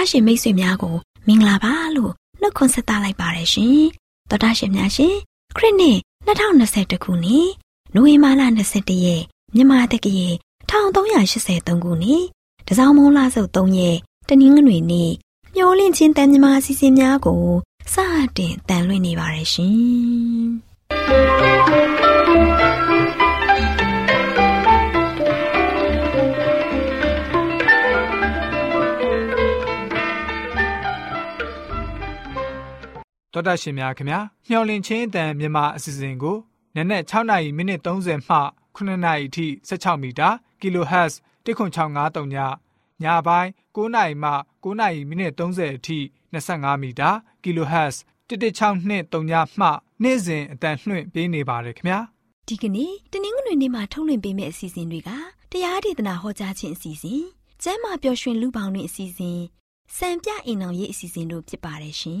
တော်တာရှင်မိတ်ဆွေများကိုမင်္ဂလာပါလို့နှုတ်ခွန်းဆက်သလိုက်ပါတယ်ရှင်တော်တာရှင်များရှင်ခရစ်နှစ်2021ခုနှစ်နိုဝင်ဘာလ21ရက်မြန်မာတက္ကရာ1383ခုနှစ်တစောင်းမုံလဆုပ်3ရက်တနင်္ဂနွေနေ့မျိုးလင့်ချင်းတန်မြမာအစီအစဉ်များကိုစတင်တန်လွှင့်နေပါတယ်ရှင် တော်တာရှင်များခင်ဗျာမျော်လင့်ခြင်းအတန်မြန်မာအစီအစဉ်ကိုနနက်6နာရီမိနစ်30မှ9နာရီအထိ16မီတာ kHz 10653ညညပိုင်း9နာရီမှ9နာရီမိနစ်30အထိ25မီတာ kHz 11623ညမှနေ့စဉ်အတန်လှွင့်ပေးနေပါတယ်ခင်ဗျာဒီကနေ့တနင်္ဂနွေနေ့မှာထုတ်လွှင့်ပေးမယ့်အစီအစဉ်တွေကတရားဒေသနာဟောကြားခြင်းအစီအစဉ်ကျမ်းမာပျော်ရွှင်လူပေါင်းတွင်အစီအစဉ်စံပြအိမ်အောင်ရေးအစီအစဉ်တို့ဖြစ်ပါတယ်ရှင်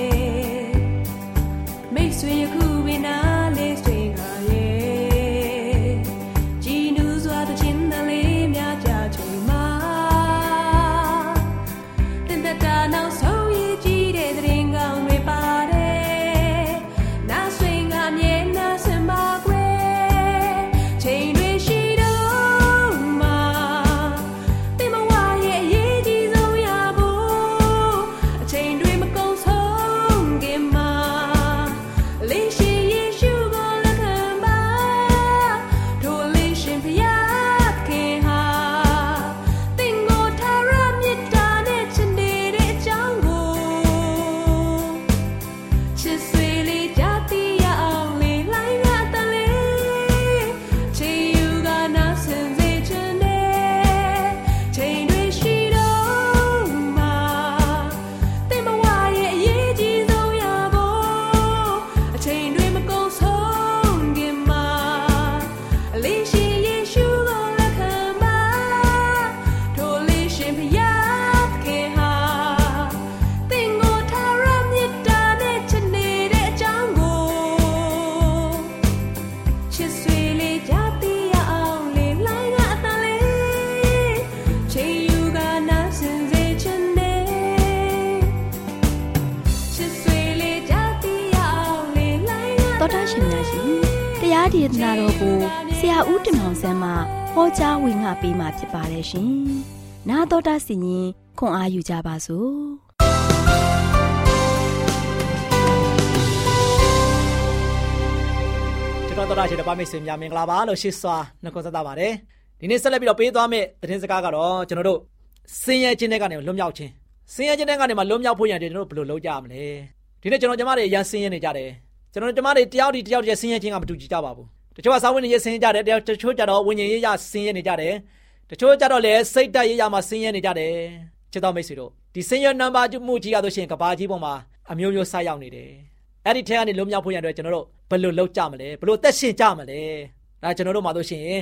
ပေးมาဖြစ်ပါတယ်ရှင်။나တော်တာစီရင်ခွန်အားယူကြပါစို့။ တာရှင်တပါမိတ်ဆွေများမင်္ဂလာပါလို့ရှိစွာနှုတ်ဆက်တာပါတယ်ဒီနေ့ဆက်လက်ပြီးတော့ပေးသွားမယ့်သတင်းစကားကတော့ကျွန်တော်တို့စင်ရဲခြင်းတွေကနေလွတ်မြောက်ခြင်းစင်ရဲခြင်းတွေကနေမှလွတ်မြောက်ဖို့ရန်ကျွန်တော်တို့ဘယ်လိုလုပ်ကြမလဲဒီနေ့ကျွန်တော်ကျမတွေရန်စင်ရဲနေကြတယ်ကျွန်တော်ကျမတွေတယောက်ဒီတယောက်တည်းစင်ရဲခြင်းကမတူကြကြပါဘူး တချို့ကစာဝင်နေရစင်ရဲကြတယ်တချို့ကြတော့ဝิญဉ်ရေးရစင်ရဲနေကြတယ်တချို့ကြတော့လည်းစိတ်တက်ရေးရမှာစင်ရဲနေကြတယ်ချစ်တော်မိတ်ဆွေတို့ဒီစင်ရဲနံပါတ်မှုကြီးရလို့ရှိရင်ကဘာကြီးပေါ်မှာအမျိုးမျိုးဆက်ရောက်နေတယ်အဲ့ဒီထဲကနေလွတ်မြောက်ဖို့ရန်အတွက်ကျွန်တော်တို့ဘယ်လိုလုပ်ကြမလဲဘယ်လိုသက်ရှင်ကြမလဲဒါကျွန်တော်တို့မှာလို့ရှိရင်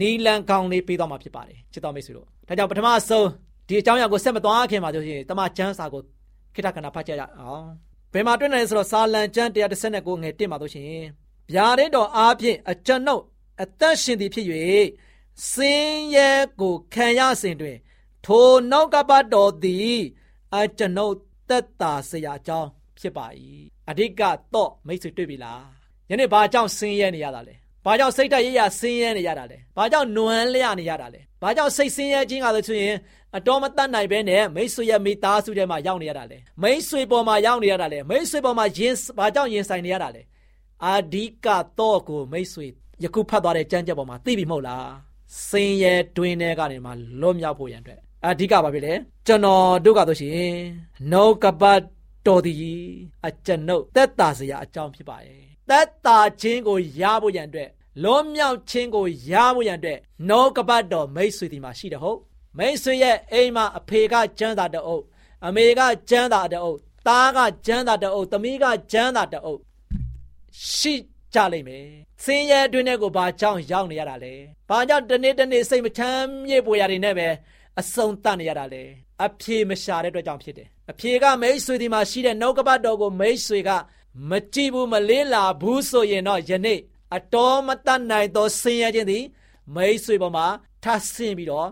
နီလန်ကောင်းလေးပေးသွားမှာဖြစ်ပါတယ်ချစ်တော်မိတ်ဆွေတို့ဒါကြောင့်ပထမဆုံးဒီအကြောင်းအရာကိုဆက်မသွားခင်မှာဆိုရင်တမချန်းစာကိုခိတ္တကနာဖတ်ကြရအောင်ဘယ်မှာတွေ့နိုင်လဲဆိုတော့စာလံကျမ်း139ငယ်1မှာဆိုရှင် ဗျာတဲ့တော်အားဖြင့်အကျွန်ုပ်အသက်ရှင်သည်ဖြစ်၍စင်းရဲကိုခံရစဉ်တွင် ထိုနောက်ကပတ်တော်သည်အကျွန်ုပ်သက်တာစရာအကြောင်းဖြစ်ပါ၏အဓိကတော့မိတ်ဆွေတွေ့ပြီလားယနေ့ဘာကြောင့်ဆင်းရဲနေရတာလဲဘာကြောင့်စိတ်ဓာတ်ရရဆင်းရဲနေရတာလဲဘာကြောင့်နွမ်းလျနေရတာလဲဘာကြောင့်စိတ်ဆင်းရဲခြင်းကလည်းဆိုရင်အတော်မတတ်နိုင်ပဲနဲ့မိတ်ဆွေရဲ့မိသားစုထဲမှာရောက်နေရတာလဲမိတ်ဆွေပေါ်မှာရောက်နေရတာလဲမိတ်ဆွေပေါ်မှာရင်ဘာကြောင့်ရင်ဆိုင်နေရတာလဲ အဓိကတော့ကိုမိတ်ဆွေယခုဖတ်သွားတဲ့ကြမ်းကြက်ပေါ်မှာသိပြီမဟုတ်လားဆင်းရဲတွင်းထဲကနေမှလွတ်မြောက်ဖို့ရန်အတွက်အဓိကပါပဲလေကျွန်တော်တို့ကဆိုရှင်နောကပတ်တော်သည်အကျွန်ုပ်သက်တာစရာအကြောင်းဖြစ်ပါရဲ့သက်တာခြင်းကိုရဖို့ရန်အတွက်လွန်မြောက်ခြင်းကိုရဖို့ရန်အတွက်နောကပတ်တော်မိတ်ဆွေဒီမှာရှိတယ်ဟုတ်မိတ်ဆွေရဲ့အိမ်မှာအဖေကကျမ်းသာတအုပ်အမေကကျမ်းသာတအုပ်သားကကျမ်းသာတအုပ်သမီးကကျမ်းသာတအုပ် ရှိကြလိမ့်မယ်။စင်းရဲအတွင်းထဲကိုဘာကြောင့်ရောက်နေရတာလဲ။ဘာကြောင့်တနေ့တနေ့စိတ်မချမ်းမြေ့ပွေရတွေနဲ့ပဲအဆုံးတတ်နေရတာလဲ။အဖြေမရှာတဲ့အတွက်ကြောင့်ဖြစ်တယ်။အဖြေကမိတ်ဆွေဒီမှာရှိတဲ့နှုတ်ကပတ်တော်ကိုမိတ်ဆွေကမကြည့်ဘူးမလေးလာဘူးဆိုရင်တော့ယနေ့အတော်မတတ်နိုင်သောဆင်းရဲခြင်းသည်မိတ်ဆွေပေါ်မှာထပ်ဆင်းပြီးတော့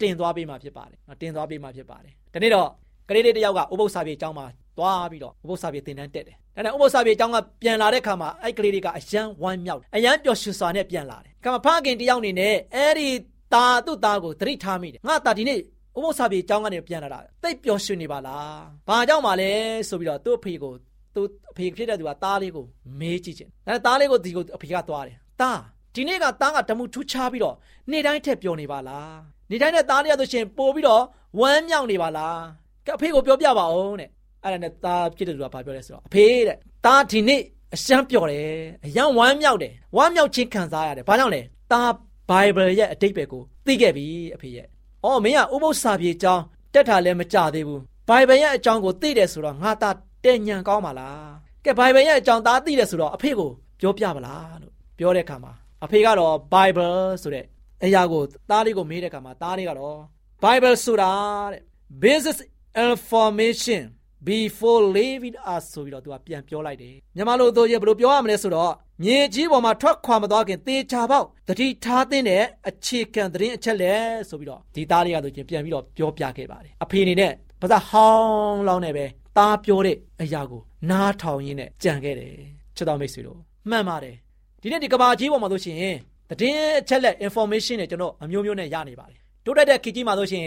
တင်သွားပေးမှာဖြစ်ပါတယ်။တင်သွားပေးမှာဖြစ်ပါတယ်။ဒီနေ့တော့ကလေးလေးတယောက်ကဥပုသ္စာပြေအကြောင်းမှာသွားပြီးတော့ဥပုသ္စာပြေသင်တန်းတက်တယ်။ ။ဒါနဲ့ဥပုသ္စာပြေအကြောင်းကပြန်လာတဲ့ခါမှာအဲ့ကလေးတွေကအယံဝမ်းမြောက်အယံပျော်ရွှင်စွာနဲ့ပြန်လာတယ်။ခါမှာဖခင်တယောက်နေနဲ့အဲ့ဒီတာသူ့သားကိုသတိထားမိတယ်။ငါတာဒီနေ့ဥပုသ္စာပြေအကြောင်းကနေပြန်လာတာတိတ်ပျော်ရွှင်နေပါလား။ဘာကြောင့်ပါလဲဆိုပြီးတော့သူ့အဖေကိုသူ့အဖေဖြစ်တဲ့သူကသားလေးကိုမေးကြည့်ခြင်း။ဒါနဲ့သားလေးကိုဒီကိုအဖေကသွားတယ်။သားဒီနေ့ကသားကဓမ္မထူးခြားပြီးတော့နေ့တိုင်းထက်ပျော်နေပါလား။နေ့တိုင်းနဲ့သားလေးရဆိုရှင်ပို့ပြီးတော့ဝမ်းမြောက်နေပါလား။ကဖေကိုပြောပြပါအောင်တဲ့ အဲ့ဒါနဲ့သားဖြစ်တဲ့သူကဘာပြောလဲဆိုတော့အဖေတဲ့။သားဒီနေ့အရှမ်းပျော်တယ်။အယံဝမ်းမြောက်တယ်။ဝမ်းမြောက်ခြင်းခံစားရတယ်။ဘာကြောင့်လဲ။သား Bible ရဲ့အတိတ်ပဲကိုသိခဲ့ပြီအဖေရဲ့။အော်မင်းကဥပုသ္စာပြေအကြောင်းတက်တာလည်းမကြသေးဘူး။ Bible ရဲ့အကြောင်းကိုသိတယ်ဆိုတော့ငါသားတဲ့ညံကောင်းပါလား။ကဲ Bible ရဲ့အကြောင်းသားသိတယ်ဆိုတော့အဖေကိုပြောပြပါလားလို့ပြောတဲ့အခါမှာအဖေကတော့ Bible ဆိုတဲ့အရာကိုသားလေးကိုမေးတဲ့အခါမှာသားလေးကတော့ Bible ဆိုတာတဲ့ Basic information before leaving us ဆိုပြီးတော့သူကပြန်ပြောလိုက်တယ်မြန်မာလိုဆိုရင်ဘယ်လိုပြောရမလဲဆိုတော့မြေကြီးပေါ်မှာထွက်ခွာမသွားခင်သေချာပေါက်တတိထားတဲ့အခြေခံသတင်းအချက်လက်ဆိုပြီးတော့ဒီသားလေးကဆိုရင်ပြန်ပြီးတော့ပြောပြခဲ့ပါတယ်အဖေအနေနဲ့ဘာသာဟောင်းလောင်းနဲ့ပဲသားပြောတဲ့အရာကိုနားထောင်ရင်းနဲ့ကြံခဲ့တယ်ချစ်တော်မိတ်ဆွေတို့မှန်ပါတယ်ဒီနေ့ဒီကဘာကြီးပေါ်မှာဆိုရှင်သတင်းအချက်လက် information တွေကျွန်တော်အမျိုးမျိုးနဲ့ရနေပါတယ်တိုးတက်တဲ့ခေတ်ကြီးမှာဆိုရှင်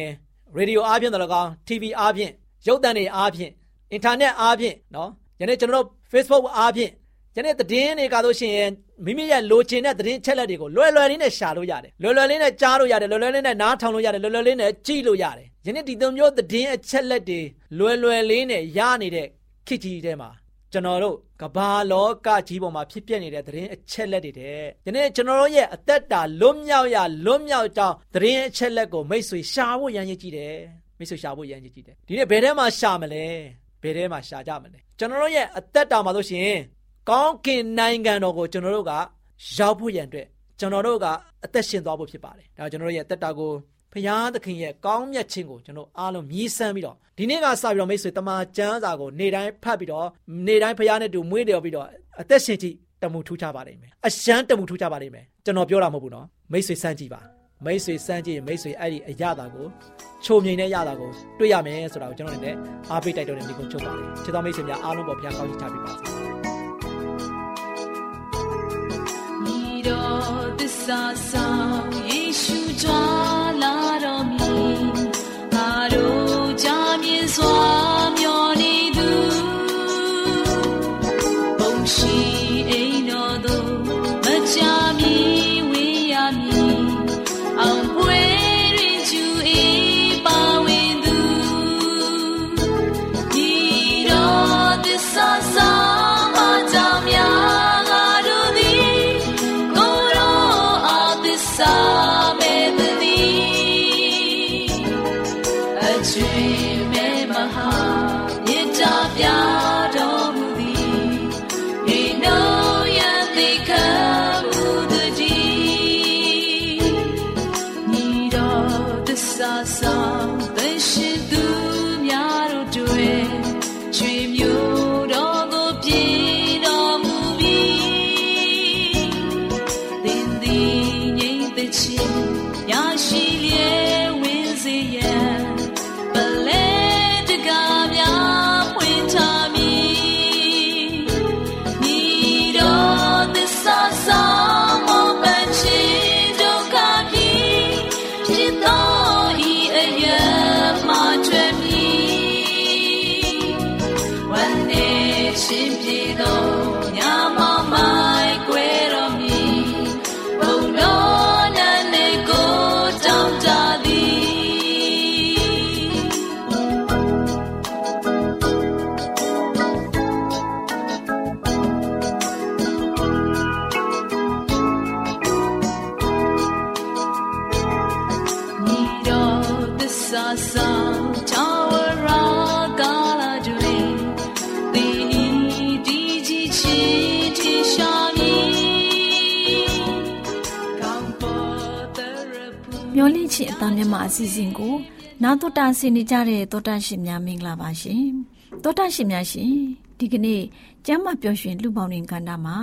ရေဒီယိုအားဖြင့်တော့၎င်း TV အားဖြင့်ရုပ်သံတွေအားဖြင့် အင်တာနက်အားဖြင့်နော်ယနေ့ကျွန်တော်တို့ Facebook အားဖြင့်ယနေ့သတင်းတွေကဆိုရှင်မိမိရဲ့လိုချင်တဲ့သတင်းချက်လက်တွေကိုလွယ်လွယ်လေးနဲ့ရှာလို့ရတယ်လွယ်လွယ်လေးနဲ့ကြားလို့ရတယ်လွယ်လွယ်လေးနဲ့နားထောင်လို့ရတယ်လွယ်လွယ်လေးနဲ့ကြည့်လို့ရတယ်ယနေ့ဒီသုံးမျိုးသတင်းအချက်လက်တွေလွယ်လွယ်လေးနဲ့ရနေတဲ့ခေတ်ကြီးထဲမှာကျွန်တော်တို့ကဘာလောကကြီးပေါ်မှာဖြစ်ပျက်နေတဲ့သတင်းအချက်လက်တွေတဲ့ယနေ့ကျွန်တော်တို့ရဲ့အသက်တာလွတ်မြောက်ရလွတ်မြောက်ကြောင်းသတင်းအချက်လက်ကိုမိတ်ဆွေရှာဖို့ရန်ရည်ကြည့်တယ်မိတ်ဆွေရှာဖို့ရန်ရည်ကြည့်တယ်ဒီနေ့ဘယ်ထဲမှာရှာမလဲဘ ယ်ထဲမှာရှာကြမလဲကျွန်တော်တို့ရဲ့အသက်တာမှာလို့ရှိရင်ကောင်းကင်နိုင်ငံတော်ကိုကျွန်တော်တို့ကရောက်ဖို့ရန်အတွက်ကျွန်တော်တို့ကအသက်ရှင်သွားဖို့ဖြစ်ပါတယ်ဒါကျွန်တော်တို့ရဲ့အသက်တာကိုဖရာသခင်ရဲ့ကောင်းမြတ်ခြင်းကိုကျွန်တော်အားလုံးမြည်ဆန်းပြီးတော့ဒီနေ့ကစပြီးတော့မိတ်ဆွေတမန်ကျမ်းစာကိုနေ့တိုင်းဖတ်ပြီးတော့နေ့တိုင်းဖရာနဲ့တူမွေးတယ်ပြီးတော့အသက်ရှင်ကြည့်တမှုထူးခြားပါလိမ့်မယ်အရှမ်းတမှုထူးခြားပါလိမ့်မယ်ကျွန်တော်ပြောတာမဟုတ်ဘူးနော်မိတ်ဆွေစမ်းကြည့်ပါ မိတ်ဆွေစမ်းကြည့်ရင်မိတ်ဆွေအဲ့ဒီအရသာကိုချုံမြိန်တဲ့ရတာကိုတွေ့ရမယ်ဆိုတာကိုကျွန်တော်လည်းအားပေးတိုက်တော်တဲ့ဒီကုန်းချုပ်ပါတယ်ချစ်တော်မိတ်ဆွေများအားလုံးပေါ်ဘုရားကောင်းချီးချပေးပါစေညီတော်သစ္စာဆောင်ယေရှုကြွားလာတော်မူငါတို့ကြမြင်စွာမျော မျော တန်းမြမအစီအစဉ်ကို နာတော်တာဆင်နေကြတဲ့တောတာရှင်များမင်္ဂလာပါရှင်တောတာရှင်များရှင်ဒီကနေ့ကျမ်းမာပျော်ရွှင်လူပေါင်းတွင်ကန္တာမှာ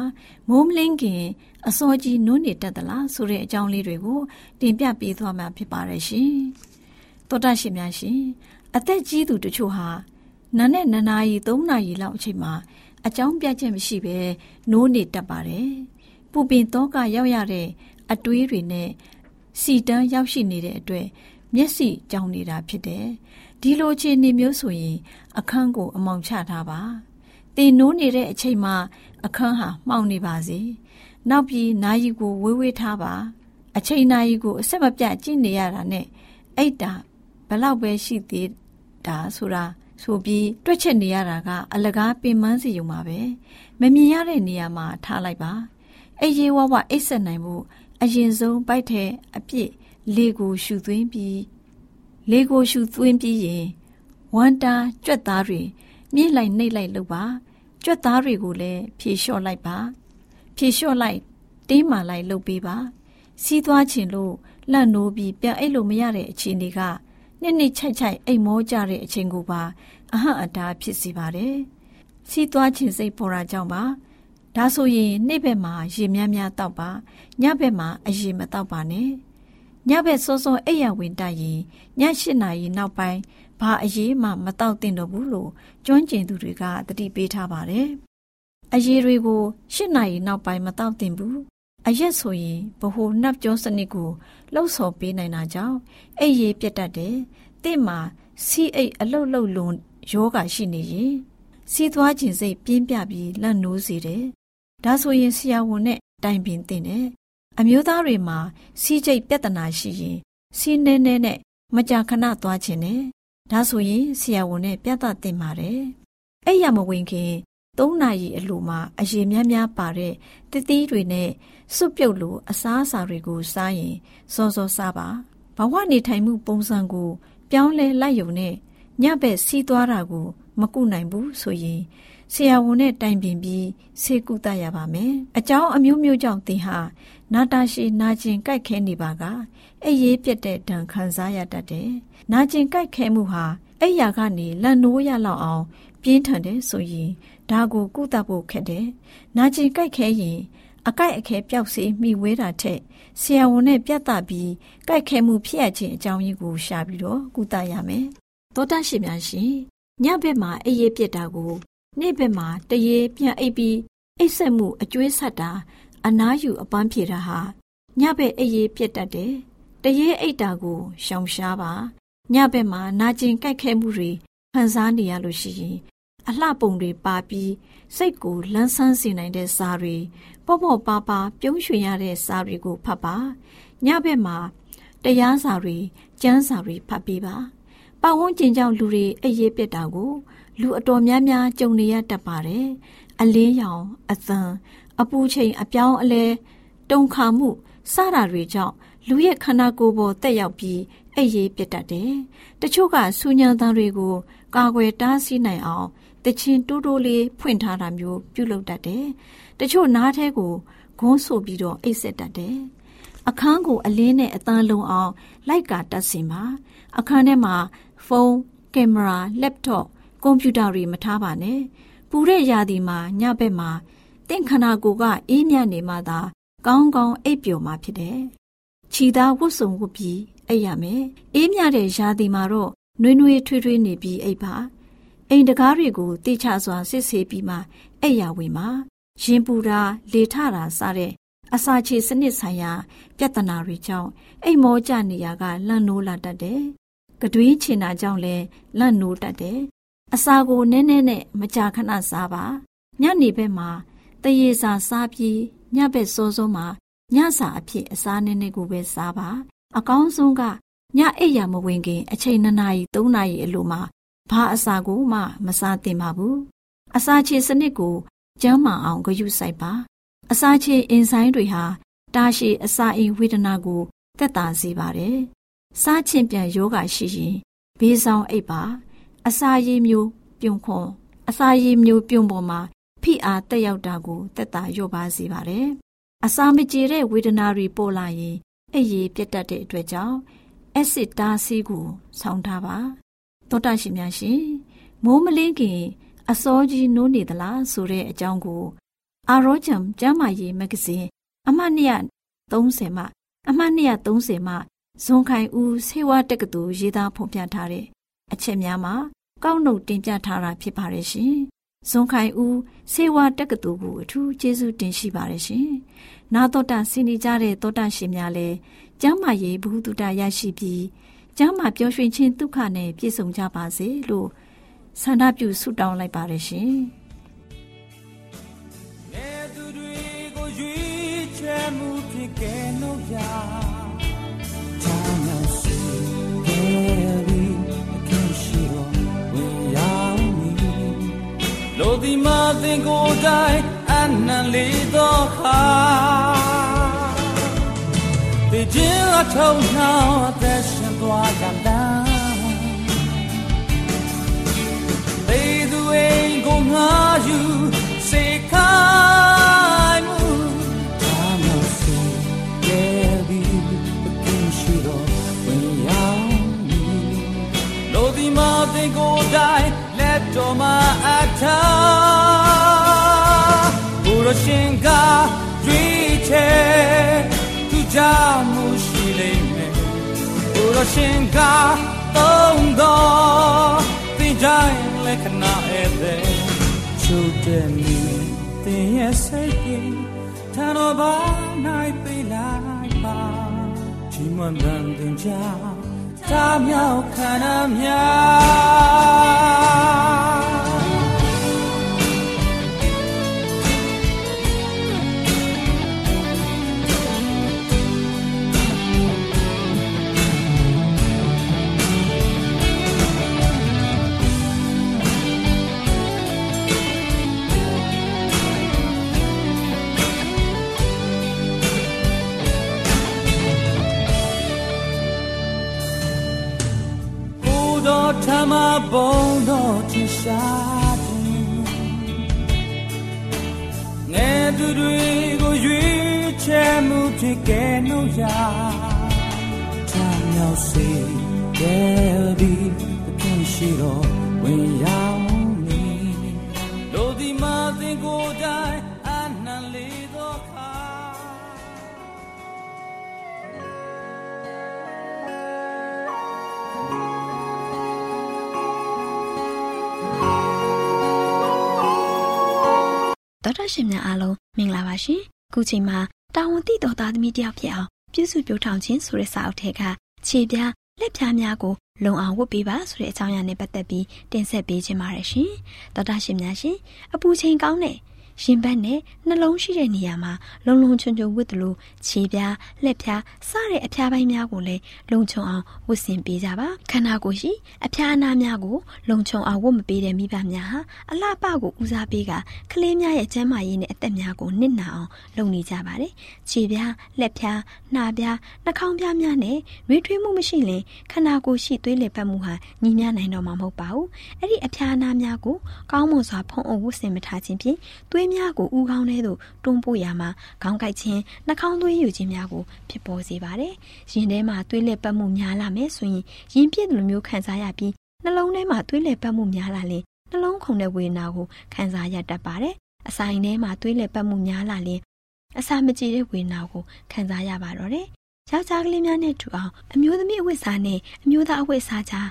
မိုးမလင်းခင်အစောကြီးနုန်းနေတတ်သလားဆိုတဲ့အကြောင်းလေးတွေကိုတင်ပြပေးသွားမှာဖြစ်ပါတယ်ရှင်တောတာရှင်များရှင်အသက်ကြီးသူတို့ချို့ဟာနာနဲ့နနာရီ3နာရီလောက်အချိန်မှာအကြောင်းပြချက်မရှိဘဲနိုးနေတတ်ပါတယ်ပူပင်တော့ကရောက်ရတဲ့အတွေးတွေနဲ့ စီတန်းရောက်ရှိနေတဲ့အတွက်မျက်စိကြောင်နေတာဖြစ်တယ်။ဒီလိုအခြေအနေမျိုးဆိုရင် အခန်းကို အမောင်ချထားပါ။တင်နိုးနေတဲ့အချိန်မှာ အခန်းဟာမှောင်နေပါစေ။နောက်ပြီးနာယီကိုဝေးဝေးထားပါ။အချိန်နာယီကိုအဆက်မပြတ်ကြည့်နေရတာနဲ့အိတ်တာဘလောက်ပဲရှိသေးတာဆိုတာဆိုပြီးတွက်ချက်နေရတာကအလကားပင်မစီုံပါပဲမမြင်ရတဲ့နေရာမှာထားလိုက်ပါအိတ်ရေဝဝအိတ်ဆက်နိုင်မှု အရင်ဆုံးပိုက်တဲ့အပြစ်လေကိုရှူသွင်းပြီးလေကိုရှူသွင်းပြီးရင်ဝမ်တာကြွက်သားတွေမြင့်လိုက်နှိပ်လိုက်လုပ်ပါကြွက်သားတွေကိုလည်းဖြေလျှော့လိုက်ပါဖြေလျှော့လိုက်တင်းမာလိုက်လုပ်ပေးပါစီးသွားခြင်းလို့လန့်နိုးပြီးပြန်အိတ်လို့မရတဲ့အခြေအနေကနှစ်နှစ်ချိုက်ချိုက်အိမ်မောကြတဲ့အချိန်ကိုပါအဟန့်အတားဖြစ်စေပါတယ်စီးသွားခြင်းစိတ်ပေါ်တာကြောင့်ပါ ဒါဆိုရင်နေ့ဘက်မှာရေများများတောက်ပါညဘက်မှာအရေမတောက်ပါနဲ့ညဘက်စောစောအိပ်ရဝင်တိုက်ရင်ည၈နာရီနောက်ပိုင်းဘာအရေးမှမတောက်သင့်တော့ဘူးလို့ကျွမ်းကျင်သူတွေကတတိပေးထားပါတယ်အရေတွေကို၈နာရီနောက်ပိုင်းမတောက်သင့်ဘူးအရက်ဆိုရင်ဗဟိုနှပ်ကြောစနစ်ကိုလှုပ်ဆော်ပေးနိုင်တာကြောင့်အိပ်ရေးပြတ်တတ်တယ်။တင့်မှာစီအိတ်အလုတ်လုတ်လွန်ယောဂရှိနေရင်စီးသွားခြင်းစိတ်ပြင်းပြပြီးလက်နိုးစေတယ် ဒါဆိုရင်ဆရာဝန်နဲ့တိုင်ပင်သင့်တယ်။အမျိုးသားတွေမှာစီးကျိတ်ပြဿနာရှိရင်စီးနေနေနဲ့မကြာခဏသွားခြင်းနဲ့ဒါဆိုရင်ဆရာဝန်နဲ့ပြသသင့်ပါတယ်။အဲ့ရမဝင်ခင်၃နာရီအလိုမှာအရေများများပါတဲ့တသီးတွေနဲ့စွပ်ပြုတ်လိုအစားအစာတွေကိုစားရင်စောစောစားပါဘဝနေထိုင်မှုပုံစံကို ပြောင်းလဲလိုက်ယုံနဲ့ညဘက်စီးသွားတာကို မကုနိုင်ဘူးဆိုရင် ဆရာဝန်နဲ့တိုင်ပင်ပြီးဆေးကုသရပါမယ်။အကြောင်းအမျိုးမျိုးကြောင့်သင်ဟာနာတာရှည်နာကျင်ကြိုက်ခဲနေပါကအဲ့ရေးပြက်တဲ့ဒဏ်ခံစားရတတ်တယ်။နာကျင်ကြိုက်ခဲမှုဟာအဲ့ရာကနေလန်နိုးရလောက်အောင်ပြင်းထန်တယ်ဆိုရင်ဒါကိုကုသဖို့ခက်တယ်။နာကျင်ကြိုက်ခဲရင်အကိုက်အခဲပျောက်စေမိဝဲတာထက်ဆရာဝန်နဲ့ပြတ်တာပြီးကြိုက်ခဲမှုဖြစ်ရခြင်းအကြောင်းရင်းကိုရှာပြီးတော့ကုသရမယ်။သောတာရှင်များရှင်ညဘက်မှာအေးရပြစ်တာကို နေ့ဘက်မှာတရေပြန်အိပ်ပြီးအိပ်ဆက်မှုအကျွေးဆက်တာ အနားယူအပန်းဖြေတာဟာညဘက်အိပ်ရေးပြတ်တတ်တယ်။တရေအိပ်တာကိုရှောင်ရှားပါညဘက်မှာနာကျင်ကြိုက်ခဲမှုတွေခံစားနေရလို့ရှိရင်အလှပုံတွေပါပြီးစိတ်ကိုလန်းဆန်းစေနိုင်တဲ့စာတွေပေါ့ပေါ့ပါပါပြုံးရွှင်ရတဲ့စာတွေကိုဖတ်ပါညဘက်မှာတရားစာတွေကျမ်းစာတွေဖတ်ပေးပါပတ်ဝန်းကျင်ကြောင့်လူတွေအိပ်ရေးပြတ်တာကို လူအတော်များများကြုံနေရတတ်ပါတယ်အလင်းရောင်အသံအပူချိန်အပြောင်းအလဲတုန်ခါမှုစတာတွေကြောင့်လူရဲ့ခန္ဓာကိုယ်ပေါ်တက်ရောက်ပြီးအိပ်ရေးပြတ်တတ်တယ်။တချို့ကဆူညံသားတွေကိုကာကွယ်တားဆီးနိုင်အောင်တချင်းတိုးတိုးလေးဖွင့်ထားတာမျိုးပြုလုပ်တတ်တယ်။တချို့နားထဲကိုဂုံးဆိုပြီးတော့အိပ်ဆက်တတ်တယ်။အခန်းကိုအလင်းနဲ့အတန်းလုံးအောင် လိုက်ကာတတ်စင်ပါ။အခန်းထဲမှာဖုန်းကင်မရာလက်တော့ ကွန်ပျူတာတွေမထားပါနဲ့။ပူတဲ့ရာသီမှာညဘက်မှာတင့်ခန္ဓာကိုယ်ကအေးမြနေမှသာ ကောင်းကောင်းအိပ်ပျော်မှဖြစ်တယ်။ခြီသားဝတ်စုံဝတ်ပြီးအိပ်ရမယ်။အေးမြတဲ့ရာသီမှာတော့နှွေးနှွေးထွေးထွေးနေပြီးအိပ်ပါ။အိမ်တကားတွေကိုတိချစွာစစ်ဆေးပြီးမှအိပ်ရဝင်ပါ။ရင်ပူတာလေထတာစတဲ့အစာချေစနစ်ဆိုင်ရာ ပြဿနာတွေကြောင့်အိမ်မောကျနေရကလန့်နိုးလာတတ်တယ်။ကတွေးချင်တာကြောင့်လည်းလန့်နိုးတတ်တယ်။ အစာကိုနည်းနည်းနဲ့မကြာခဏစားပါ။ညနေဘက်မှာတရေစာစားပြီးညဘက်စောစောမှာညစာအဖြစ်အစားနည်းနည်းကိုပဲစားပါအကောင်းဆုံးကညအိပ်ရမဝင်ခင် အချိန်2နာရီ3နာရီအလိုမှာဘာအစာကိုမှမစားသင့်ပါဘူးအစာချေစနစ်ကိုကျန်းမာအောင်ဂရုစိုက်ပါအစာချေအင်ဆိုင်တွေဟာတာရှည်အစာအိမ်ဝေဒနာကိုတက်တာစေပါတယ်စားချင်ပြန်ယောဂရှိရင်ဘေးဆောင်အိပ်ပါ အစာရည်မျိုးပြုံခွန်အစာရည်မျိုးပြုံပေါ်မှာဖိအားတက်ရောက်တာကိုတက်တာလျော့ပါစေပါတယ်။အစာမကြေတဲ့ဝေဒနာတွေပေါ်လာရင်အိပ်ရည်ပြတ်တတ်တဲ့အတွက်ကြောင့်အက်ဆစ်တားဆီးကိုဆောင်းထားပါ။သောတာရှင်များရှင်မိုးမလင်းခင် အစောကြီးနိုးနေသလားဆိုတဲ့အကြောင်းကိုအာရောဂျမ်ကျမ်းမာရေးမဂ္ဂဇင်းအမှတ်230မှအမှတ်230မှဇွန်ခိုင်ဦးဆေးဝါးတက္ကသိုလ်ရေးသားဖော်ပြထားတဲ့ အချက်များမှာကောက်နှုတ်တင်ပြထားတာဖြစ်ပါတယ်ရှင်။ဇွန်ခိုင်ဦးဆေးဝါးတက္ကသိုလ်ကိုအထူးကျေးဇူးတင်ရှိပါတယ်ရှင်။နာတော်တာဆင်နေကြတဲ့တောတာရှင်များလည်းကျမ်းမာရေးဘုဟုတုတရရှိပြီးကျမ်းမာပျော်ရွှင်ခြင်းဒုက္ခနဲ့ပြည့်စုံကြပါစေလို့ဆန္ဒပြုဆုတောင်းလိုက်ပါတယ်ရှင်။သူတွေကိုရွေးချယ်မှုဖြစ်ကဲလို့ရ သင်ကိုယ်တိုင်အနံလေးတော့ခါတည်ခြင်းအထုံနှောင်းအသက်ရှင်သွားကြလားသေသူအိမ်ကိုငါယူစေခိုင်းမှုအာမစေရဲ့ဒီပကင်းရှိတော့ဝင်ရောက်မည်လို့ဒီမှာသင်ကိုယ်တိုင်လက်တော်မှာအထားဘု ရရှင်ကရွေးချယ်သူကြောင့်မှုရှိလိမ့်မယ်ဘုရရှင်ကသုံးတော်သင်တိုင်းလက္ခဏာဧည့်သည်ချုပ်တဲ့မိသင်ရဲ့စိတ်ကြီးထန်တော်ဘာနိုင်ပေးလိုက်ပါဒီမှန်တဲ့တင်ကြတာမြောက်ခန္ဓာများ မဘုံတော်ချရှာခြင်းငယ်သူတွေကိုရွေးချယ်မှုဖြစ်ကဲလို့ရချမ်းမြောက်စေတဲ့ဒီအခင်ရှိတော် ရှင်များအားလုံးမင်္ဂလာပါရှင်ခုချိန်မှာတာဝန်သိတော်သားသမီးတယောက်ဖြစ်အောင်ပြုစုပြောထောင်ခြင်းဆိုတဲ့စာအုပ်ထဲကခြေပြားလက်ဖြားများကိုလုံအောင်ဝတ်ပေးပါဆိုတဲ့အကြောင်းအရာနဲ့ပတ်သက်ပြီးတင်ဆက်ပေးခြင်းပါတယ်ရှင်တော်တော်ရှင်များရှင်အပူချိန်ကောင်းတဲ့ ရင်ဘတ်နဲ့နှလုံးရှိတဲ့နေရာမှာလုံလုံချုံချုံဝတ်တယ်လို့ခြေပြားလက်ပြားစတဲ့အဖျားပိုင်းများကိုလည်းလုံချုံအောင်ဝတ်ဆင်ပေးကြပါခန္ဓာကိုယ်ရှိအဖျားအနာများကိုလုံချုံအောင်ဝတ်မပေးတဲ့မိဘများဟာအလှပကိုဦးစားပေးကကလေးများရဲ့ကျန်းမာရေးနဲ့အသက်များကိုနစ်နာအောင်လုပ်နေကြပါတယ်ခြေပြားလက်ပြားနှာပြားနှာခေါင်းပြားများနဲ့နှွေးထွေးမှုမရှိရင်ခန္ဓာကိုယ်ရှိသွေးလည်ပတ်မှုဟာညီမျှနိုင်တော့မှာမဟုတ်ပါဘူးအဲ့ဒီအဖျားအနာများကိုကောင်းမွန်စွာဖုံးအုပ်ဝတ်ဆင်မထားခြင်းဖြင့်သွေးများကိုဥကောင်းထဲသို့တွန်းပို့ရမှာခေါင်းကိုက်ခြင်းနှာခေါင်းသွေးယူခြင်းများကိုဖြစ်ပေါ်စေပါတယ်။ရင်ထဲမှာသွေးလက်ပတ်မှုများလာမယ်ဆိုရင်ရင်ပြည့်လိုမျိုးခံစားရပြီးနှလုံးထဲမှာသွေးလက်ပတ်မှုများလာရင်နှလုံးခုန်တဲ့ဝေဒနာကိုခံစားရတတ်ပါတယ်။အဆိုင်ထဲမှာသွေးလက်ပတ်မှုများလာရင်အစာမကြေတဲ့ဝေဒနာကိုခံစားရပါတော့တယ်။ယောက်ျားကလေးများနဲ့တူအောင်အမျိုးသမီးအဝတ်စားနဲ့အမျိုးသားအဝတ်စားကြား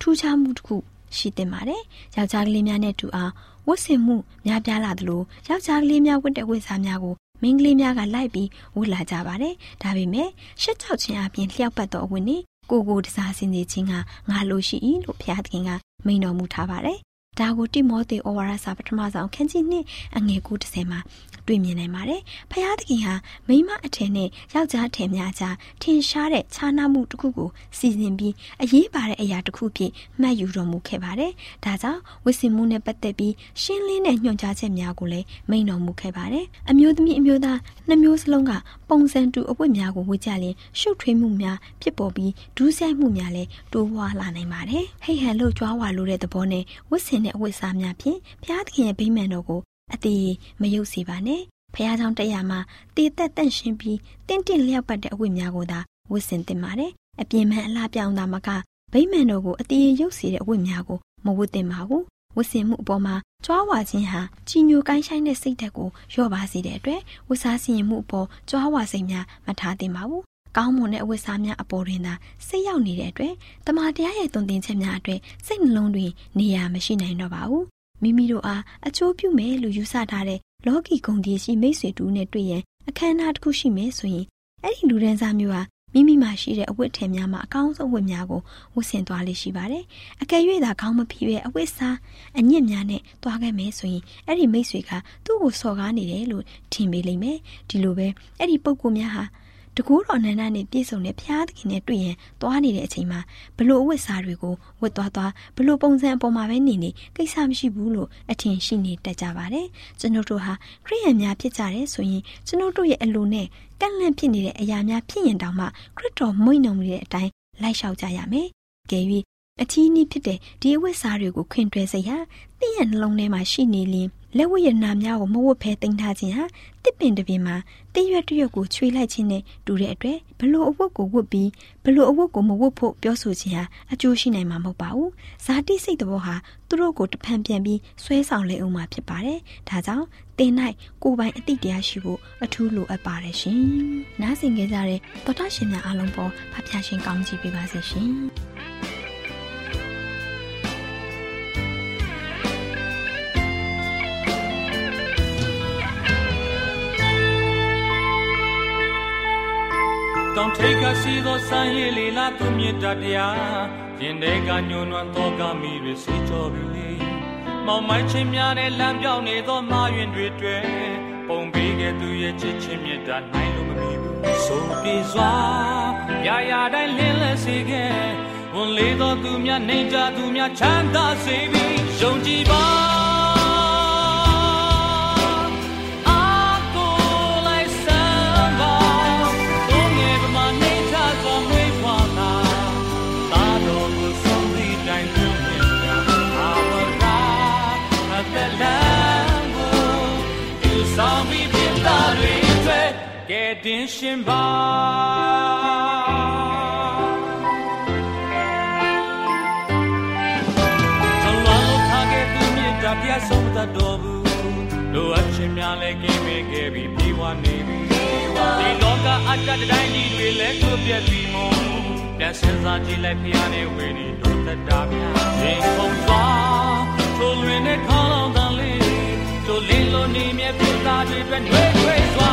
ထူးခြားမှုတစ်ခုရှိတင်ပါတယ်။ယောက်ျားကလေးများနဲ့တူအောင် ဝတ်ဆင်မှုများပြားလာသလိုယောက်ျားကလေးများဝတ်တဲ့ဝတ်စားများကိုမိန်းကလေးများကလိုက်ပြီးဝတ်လာကြပါတယ်။ဒါပေမဲ့ရှက်ကြောက်ခြင်းအပြင်လျှောက်ပတ်သောအဝတ်နဲ့ကိုကိုတစားစင်စီခြင်းကငါလိုရှိ၏လို့ဘုရားသခင်ကမိန်တော်မူထားပါတယ်။ ဒါကိုတိမောသေဩဝါဒစာပထမဆုံးခန်းကြီးနှစ်အငယ်9:30မှာတွေ့မြင်နိုင်ပါတယ်။ဖျားသခင်ဟာမိမအထင်နဲ့ယောက်ျားထင်များကြားထင်ရှားတဲ့ခြားနားမှုတစ်ခုကိုစီစဉ်ပြီးအရေးပါတဲ့အရာတစ်ခုဖြစ်မှတ်ယူတော်မူခဲ့ပါတယ်။ဒါကြောင့်ဝစ်စင်မှုနဲ့ပတ်သက်ပြီးရှင်းလင်းတဲ့ညွှန်ကြားချက်များကိုလည်းမိန့်တော်မူခဲ့ပါတယ်။အမျိုးသမီးအမျိုးသားနှစ်မျိုးစလုံးကပုံစံတူအဝတ်များကိုဝတ်ကြရင်ရှုပ်ထွေးမှုများဖြစ်ပေါ်ပြီးဒူးဆိုင်မှုများလည်းတိုးပွားလာနိုင်ပါတယ်။ဟိတ်ဟန်လို့ကြွားဝါလို့တဲ့သဘောနဲ့ဝစ်စင်င့်တဲ့အဝတ်အစားများဖြင့်ဘုရားသခင်ရဲ့ဗိမာန်တော်ကိုအသေးမယုတ်စေပါနဲ့။ဘုရားကြောင့်တရားမှာတည်သက်တန့်ရှင်းပြီးတင့်တင့်လျောက်ပတ်တဲ့အဝတ်များကိုသာဝတ်ဆင်သင့်ပါတယ်။အပြင်မှန်အလှပြောင်းတာမကဗိမာန်တော်ကိုအသေးရုပ်စေတဲ့အဝတ်များကိုမဝတ်သင့်ပါဘူး။ဝတ်ဆင်မှုအပေါ်မှာကြွားဝါခြင်းဟာချီညိုကိုင်းဆိုင်တဲ့စိတ်ဓာတ်ကိုလျော့ပါစေတဲ့အတွက်ဝတ်စားစီရင်မှုအပေါ်ကြွားဝါစိတ်များမထားသင့်ပါဘူး ကောင်းမွန်တဲ့အဝတ်စားများအပေါ်တွင်သာစိတ်ရောက်နေတဲ့အတွက်တမန်တရားရဲ့တုံသင်ချက်များအတွက်စိတ်နှလုံးတွင်နေရာမရှိနိုင်တော့ပါဘူး။မိမိတို့အားအချိုးပြုမယ်လို့ယူဆထားတဲ့လောကီဂုံတည်ရှိမိတ်ဆွေတူနဲ့တွေ့ရင်အခမ်းအနားတစ်ခုရှိမယ်ဆိုရင်အဲ့ဒီလူဒန်းစားမျိုးဟာမိမိမှာရှိတဲ့အဝတ်ထည်များမှာအကောင်းဆုံးဝတ်များကိုဝတ်ဆင်သွားလိမ့်ရှိပါတယ်။အကယ်၍သာခေါင်းမဖိပဲအဝတ်စားအညစ်များနဲ့သွားခဲ့မယ်ဆိုရင်အဲ့ဒီမိတ်ဆွေကသူ့ကိုစော်ကားနေတယ်လို့ထင်မိလိမ့်မယ်။ဒီလိုပဲအဲ့ဒီပုံကူများဟာ တကူတော်နန္ဒနဲ့ပြည့်စုံတဲ့ဘုရားသခင်နဲ့တွေ့ရင်သွားနေတဲ့အချိန်မှာဘလို့အဝတ်စားတွေကိုဝတ်သွားသွားဘလို့ပုံစံအပေါ်မှာပဲနေနေကိစ္စမရှိဘူးလို့အထင်ရှိနေတတ်ကြပါတယ်ကျွန်တော်တို့ဟာခရိယန်များဖြစ်ကြတယ်ဆိုရင်ကျွန်တော်တို့ရဲ့အလိုနဲ့ကန့်လန့်ဖြစ်နေတဲ့အရာများဖြစ်ရင်တောင်မှခရစ်တော်မွေ့နှုံနေတဲ့အတိုင်းလိုက်လျှောက်ကြရမယ်ကဲ၍အချီးနှီးဖြစ်တဲ့ဒီအဝတ်စားတွေကိုခွင်တွဲစိတ်ဟာတင့်ရဲ့နှလုံးထဲမှာရှိနေလင်း လက်ဝတ်ရနာများကိုမဝတ်ဖဲတင်ထားခြင်းဟာတစ်ပင်တစ်ပင်မှာတည့်ရွက်တရွက်ကိုချွေလိုက်ခြင်းနဲ့တူတဲ့အတွက်ဘလို့အဝတ်ကိုဝတ်ပြီးဘလို့အဝတ်ကိုမဝတ်ဖို့ပြောဆိုခြင်းဟာအကျိုးရှိနိုင်မှာမဟုတ်ပါဘူးဇာတိစိတ်တော်ဟာသူတို့ကိုတဖန်ပြန်ပြီးဆွဲဆောင်လေအောင်မှာဖြစ်ပါတယ်ဒါကြောင့်တင်၌ကိုယ်ပိုင်အတိတရားရှိဖို့အထူးလိုအပ်ပါတယ်ရှင်နားဆင်ကြကြတဲ့သောတာရှင်များအားလုံးပေါ်ဖဖျားရှင်ကောင်းချီးပေးပါစေရှင် ထိတ်ကရှိသောစံရည်လေလာသူမြတ်တရားရင်ထဲကညှို့နွမ်းသောကမိတွေစေကြောပြီလေမောင်မိုင်းချင်းများနဲ့လမ်းပြောင်းနေသောမာရင်တွေတွေ့ပုံပေးခဲ့သူရဲ့ချစ်ချင်းမြတ်တာနိုင်လို့မမီဘူးဆိုပြေစွာရာရာတိုင်းလင်းလက်စေခဲ့ဝန်လေးသောသူများနေကြသူများချမ်းသာစေပြီးယုံကြည်ပါ တင်ရှင်ပါတရားဆုံးသတ်တော်ဘူးလိုအပ်ခြင်းများလည်းကင်းပေးခဲ့ပြီးပြေဝနေပြီဒီလောကအတ္တတိုင်းကြီးတွေလည်းကိုပြက်ပြီးမို့ပြန်စင်စားကြည့်လိုက်ဖျားနေဝေနေတို့သက်တာများရင်ခုန်သွားထိုးလွင်နဲ့ခေါင်းလောင်တန်လေးတို့လင်းလို့နေမြဲပြသားတွေအတွက်နှွေးထွေးစွာ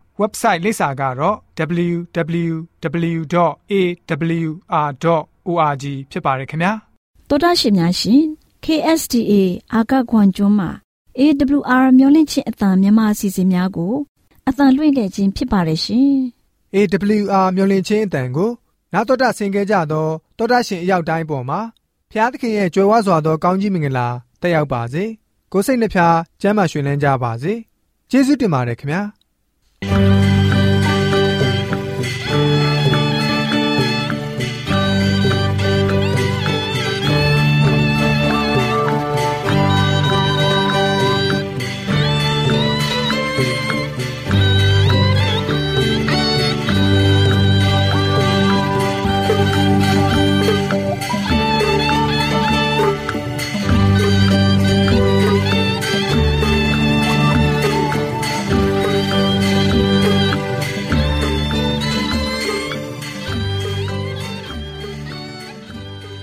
website လိပ်စာကတော့ www.awr.org ဖြစ်ပါတယ်ခင်ဗျာ။တော်တာရှင်များရှင် KSTA အာကခွန်ကျွန်းမှာ AWR မျိုးလင့်ချင်းအတံမြန်မာအစီအစဉ်များကိုအတံလွှင့်ခဲ့ခြင်းဖြစ်ပါတယ်ရှင်။ AWR မျော်လင့်ခြင်းအတန်ကိုနာတော်တာဆင် gay ကြတော့တောတာရှင်အရောက်တိုင်းပေါ်မှာဖျားသခင်ရဲ့ကြွယ်ဝစွာသောကောင်းကြီးမင်္ဂလာတက်ရောက်ပါစေကိုစိတ်နှဖျားကျမ်းမာရွှင်လန်းကြပါစေကျေးဇူးတင်ပါတယ်ခင်ဗျာ Thank you.